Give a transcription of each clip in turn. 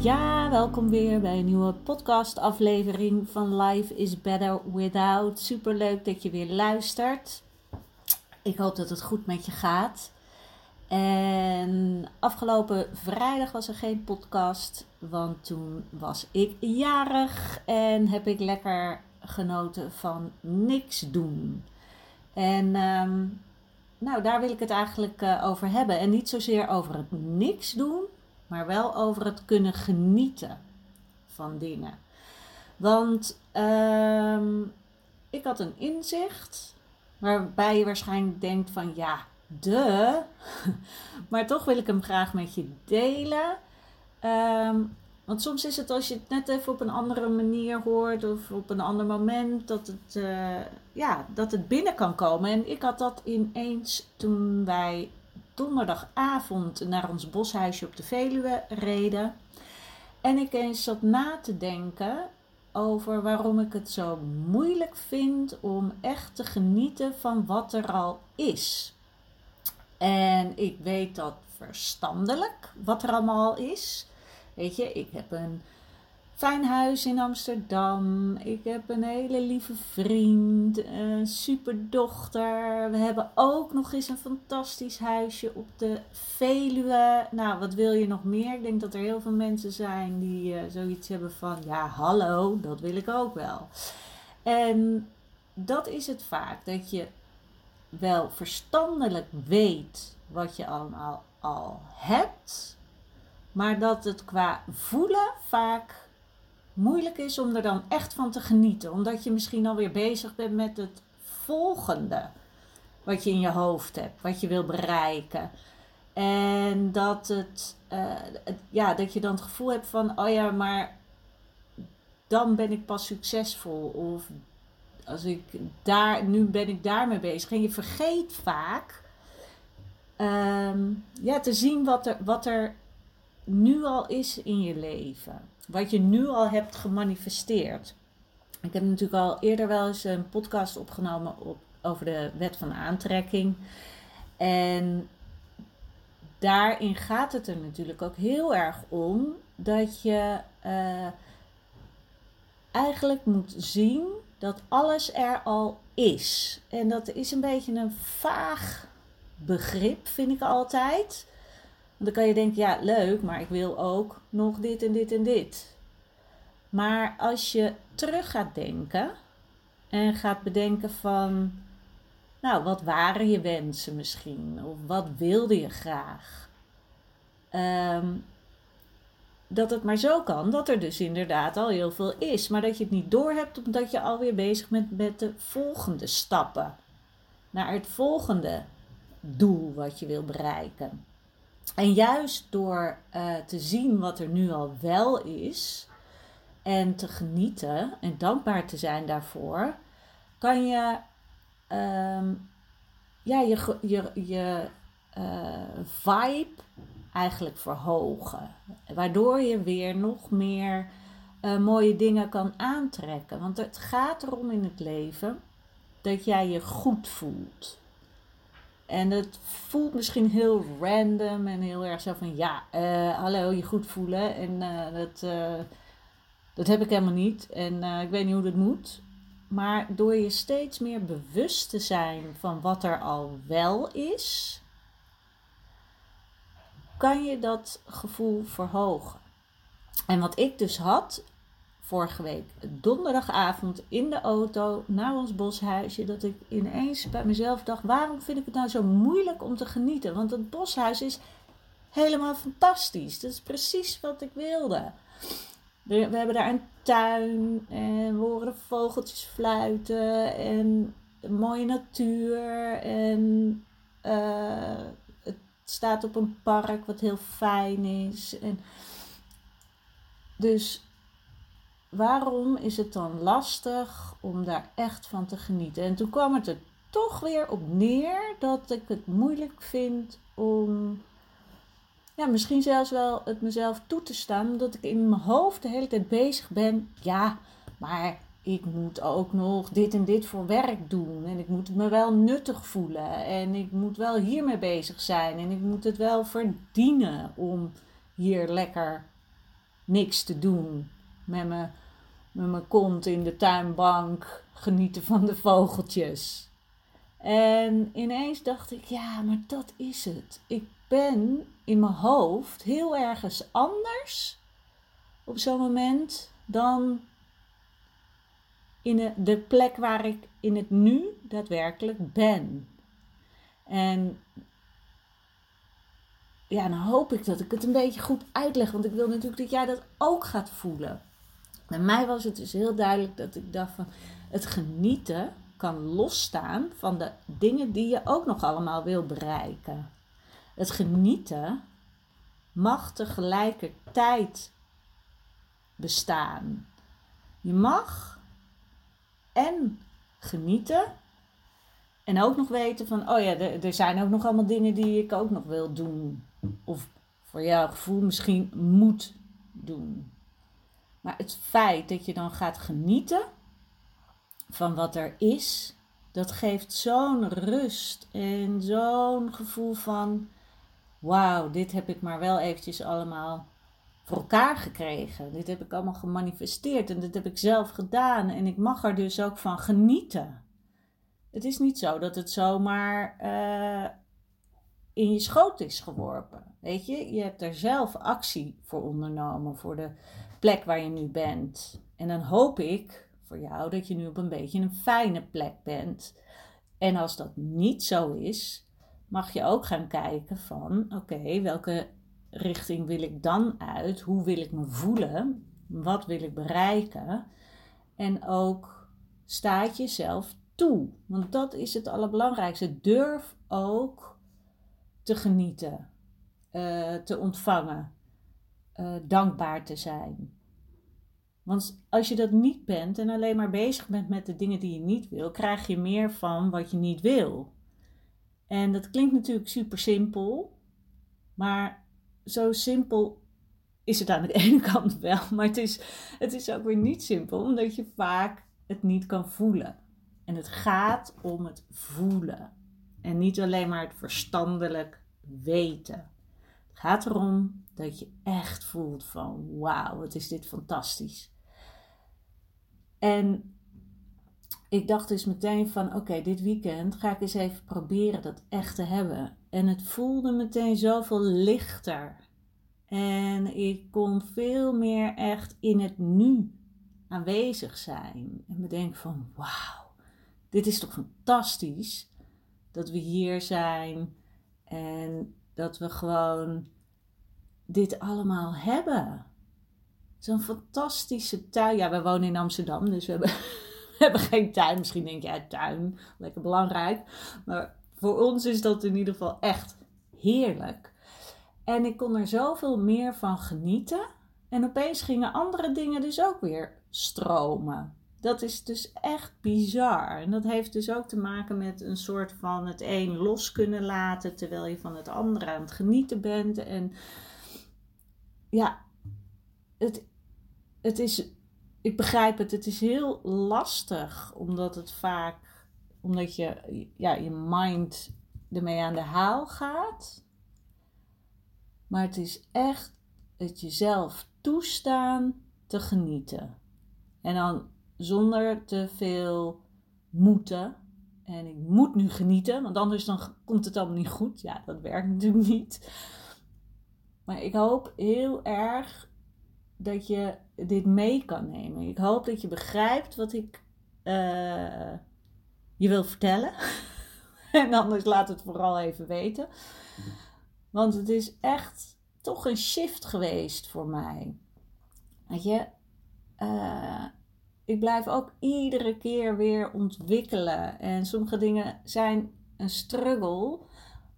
Ja, welkom weer bij een nieuwe podcastaflevering van Life is Better Without. Super leuk dat je weer luistert. Ik hoop dat het goed met je gaat. En afgelopen vrijdag was er geen podcast, want toen was ik jarig en heb ik lekker genoten van niks doen. En ehm, nou, daar wil ik het eigenlijk uh, over hebben. En niet zozeer over het niks doen, maar wel over het kunnen genieten van dingen. Want ehm, ik had een inzicht waarbij je waarschijnlijk denkt van ja, de, maar toch wil ik hem graag met je delen. Ehm, want soms is het als je het net even op een andere manier hoort of op een ander moment dat het, uh, ja, dat het binnen kan komen. En ik had dat ineens toen wij donderdagavond naar ons boshuisje op de Veluwe reden. En ik eens zat na te denken over waarom ik het zo moeilijk vind om echt te genieten van wat er al is. En ik weet dat verstandelijk wat er allemaal al is. Weet je, ik heb een fijn huis in Amsterdam. Ik heb een hele lieve vriend, een superdochter. We hebben ook nog eens een fantastisch huisje op de Veluwe. Nou, wat wil je nog meer? Ik denk dat er heel veel mensen zijn die uh, zoiets hebben van: ja, hallo, dat wil ik ook wel. En dat is het vaak, dat je wel verstandelijk weet wat je allemaal al hebt, maar dat het qua voelen vaak moeilijk is om er dan echt van te genieten. Omdat je misschien alweer bezig bent met het volgende wat je in je hoofd hebt, wat je wil bereiken. En dat, het, uh, ja, dat je dan het gevoel hebt van, oh ja, maar dan ben ik pas succesvol. Of als ik daar, nu ben ik daarmee bezig. En je vergeet vaak um, ja, te zien wat er, wat er nu al is in je leven. Wat je nu al hebt gemanifesteerd. Ik heb natuurlijk al eerder wel eens een podcast opgenomen op, over de wet van aantrekking. En daarin gaat het er natuurlijk ook heel erg om dat je uh, eigenlijk moet zien dat alles er al is. En dat is een beetje een vaag begrip, vind ik altijd. Dan kan je denken, ja, leuk, maar ik wil ook nog dit en dit en dit. Maar als je terug gaat denken en gaat bedenken van, nou, wat waren je wensen misschien? Of wat wilde je graag? Um, dat het maar zo kan dat er dus inderdaad al heel veel is. Maar dat je het niet doorhebt omdat je alweer bezig bent met de volgende stappen. Naar het volgende doel wat je wil bereiken. En juist door uh, te zien wat er nu al wel is en te genieten en dankbaar te zijn daarvoor, kan je um, ja, je, je, je uh, vibe eigenlijk verhogen. Waardoor je weer nog meer uh, mooie dingen kan aantrekken. Want het gaat erom in het leven dat jij je goed voelt. En het voelt misschien heel random en heel erg zo van ja, uh, hallo, je goed voelen. En uh, dat, uh, dat heb ik helemaal niet. En ik weet niet hoe dat moet. Maar door je steeds meer bewust te zijn van wat er al wel is, kan je dat gevoel verhogen. En wat ik dus had vorige week donderdagavond in de auto naar ons boshuisje. Dat ik ineens bij mezelf dacht: waarom vind ik het nou zo moeilijk om te genieten? Want het boshuis is helemaal fantastisch. Dat is precies wat ik wilde. We hebben daar een tuin en we horen vogeltjes fluiten en mooie natuur. En uh, het staat op een park wat heel fijn is. En dus waarom is het dan lastig om daar echt van te genieten? En toen kwam het er toch weer op neer dat ik het moeilijk vind om, ja, misschien zelfs wel het mezelf toe te staan, omdat ik in mijn hoofd de hele tijd bezig ben. Ja, maar ik moet ook nog dit en dit voor werk doen. En ik moet me wel nuttig voelen. En ik moet wel hiermee bezig zijn. En ik moet het wel verdienen om hier lekker niks te doen. Met mijn, met mijn kont in de tuinbank genieten van de vogeltjes. En ineens dacht ik, ja, maar dat is het. Ik ben in mijn hoofd heel ergens anders op zo'n moment dan in de plek waar ik in het nu daadwerkelijk ben. En ja, dan hoop ik dat ik het een beetje goed uitleg, want ik wil natuurlijk dat jij dat ook gaat voelen. Bij mij was het dus heel duidelijk dat ik dacht van het genieten kan losstaan van de dingen die je ook nog allemaal wil bereiken. Het genieten mag tegelijkertijd bestaan. Je mag en genieten en ook nog weten van, oh ja, er, er zijn ook nog allemaal dingen die ik ook nog wil doen. Of voor jouw gevoel misschien moet doen. Maar het feit dat je dan gaat genieten van wat er is, dat geeft zo'n rust en zo'n gevoel van, wauw, dit heb ik maar wel eventjes allemaal voor elkaar gekregen. Dit heb ik allemaal gemanifesteerd en dit heb ik zelf gedaan en ik mag er dus ook van genieten. Het is niet zo dat het zomaar uh, in je schoot is geworpen. Weet je, je hebt er zelf actie voor ondernomen voor de plek waar je nu bent. En dan hoop ik voor jou dat je nu op een beetje een fijne plek bent. En als dat niet zo is, mag je ook gaan kijken van oké, welke richting wil ik dan uit? Hoe wil ik me voelen? Wat wil ik bereiken? En ook staat jezelf toe. Want dat is het allerbelangrijkste. Durf ook te genieten, uh, te ontvangen, uh, dankbaar te zijn. Want als je dat niet bent en alleen maar bezig bent met de dingen die je niet wil, krijg je meer van wat je niet wil. En dat klinkt natuurlijk super simpel, maar zo simpel is het aan de ene kant wel, maar het is, het is ook weer niet simpel, omdat je vaak het niet kan voelen. En het gaat om het voelen. En niet alleen maar het verstandelijk weten. Het gaat erom dat je echt voelt van wauw, wat is dit fantastisch. En ik dacht dus meteen van oké, dit weekend ga ik eens even proberen dat echt te hebben. En het voelde meteen zoveel lichter. En ik kon veel meer echt in het nu aanwezig zijn. En me denken van wauw, dit is toch fantastisch dat we hier zijn en dat we gewoon dit allemaal hebben. Zo'n fantastische tuin. Ja, we wonen in Amsterdam, dus we hebben, hebben geen tuin. Misschien denk je, tuin, lekker belangrijk. Maar voor ons is dat in ieder geval echt heerlijk. En ik kon er zoveel meer van genieten. En opeens gingen andere dingen dus ook weer stromen. Dat is dus echt bizar. En dat heeft dus ook te maken met een soort van het een los kunnen laten terwijl je van het andere aan het genieten bent. En ja, het, het is, ik begrijp het, het is heel lastig omdat het vaak, omdat je, ja, je mind ermee aan de haal gaat. Maar het is echt het jezelf toestaan te genieten. En dan zonder te veel moeten. En ik moet nu genieten, want anders dan komt het allemaal niet goed. Ja, dat werkt natuurlijk niet. Maar ik hoop heel erg dat je dit mee kan nemen. Ik hoop dat je begrijpt wat ik uh, je wil vertellen. en anders laat het vooral even weten. Want het is echt toch een shift geweest voor mij. Weet je, uh, ik blijf ook iedere keer weer ontwikkelen. En sommige dingen zijn een struggle.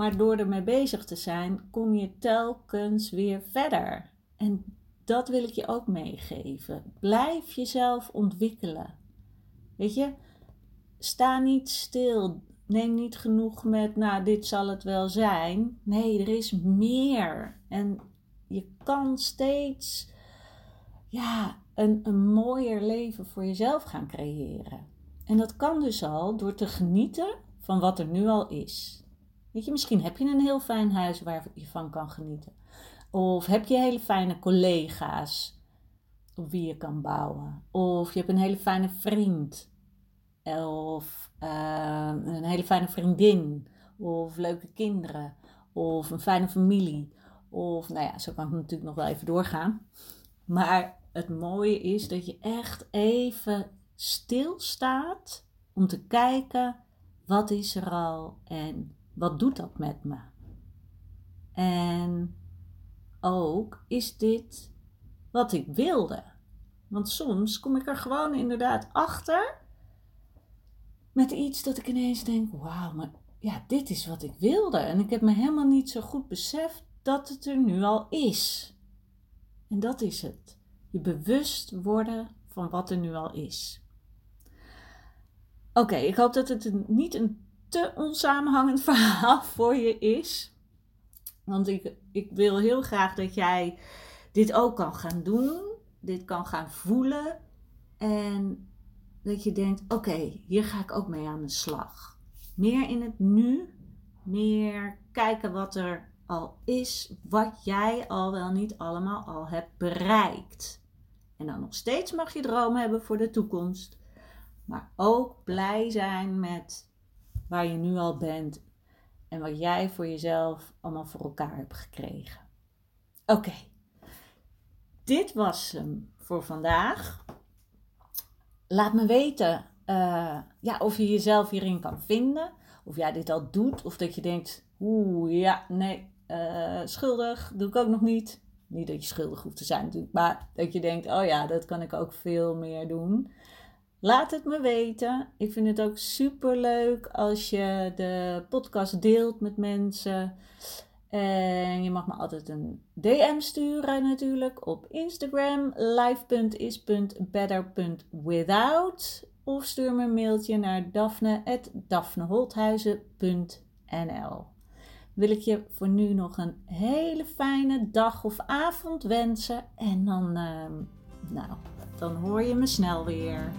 Maar door ermee bezig te zijn, kom je telkens weer verder. En dat wil ik je ook meegeven. Blijf jezelf ontwikkelen. Weet je, sta niet stil. Neem niet genoeg met, nou, dit zal het wel zijn. Nee, er is meer. En je kan steeds, ja, een, een mooier leven voor jezelf gaan creëren. En dat kan dus al door te genieten van wat er nu al is. Weet je, misschien heb je een heel fijn huis waar je van kan genieten. Of heb je hele fijne collega's op wie je kan bouwen. Of je hebt een hele fijne vriend. Of uh, een hele fijne vriendin. Of leuke kinderen. Of een fijne familie. Of, nou ja, zo kan ik natuurlijk nog wel even doorgaan. Maar het mooie is dat je echt even stilstaat om te kijken wat is er al en wat doet dat met me. En ook is dit wat ik wilde. Want soms kom ik er gewoon inderdaad achter met iets dat ik ineens denk: wauw, maar ja, dit is wat ik wilde. En ik heb me helemaal niet zo goed beseft dat het er nu al is. En dat is het je bewust worden van wat er nu al is. Oké, ik hoop dat het niet een te onsamenhangend verhaal voor je is. Want ik, ik wil heel graag dat jij dit ook kan gaan doen, dit kan gaan voelen. En dat je denkt: oké, hier ga ik ook mee aan de slag. Meer in het nu, meer kijken wat er al is, wat jij al wel niet allemaal al hebt bereikt. En dan nog steeds mag je dromen hebben voor de toekomst. Maar ook blij zijn met waar je nu al bent. En wat jij voor jezelf allemaal voor elkaar hebt gekregen. Oké. Dit was hem voor vandaag. Laat me weten uh, ja, of je jezelf hierin kan vinden. Of jij dit al doet. Of dat je denkt, oeh ja, nee, uh, schuldig, doe ik ook nog niet. Niet dat je schuldig hoeft te zijn maar dat je denkt, oh ja, dat kan ik ook veel meer doen. Laat het me weten. Ik vind het ook super leuk als je de podcast deelt met mensen. En je mag me altijd een DM sturen natuurlijk op Instagram live.is.better.without of stuur me een mailtje naar daphne.daphneholthuizen.nl wil ik je voor nu nog een hele fijne dag of avond wensen. En dan, uh, nou, dan hoor je me snel weer.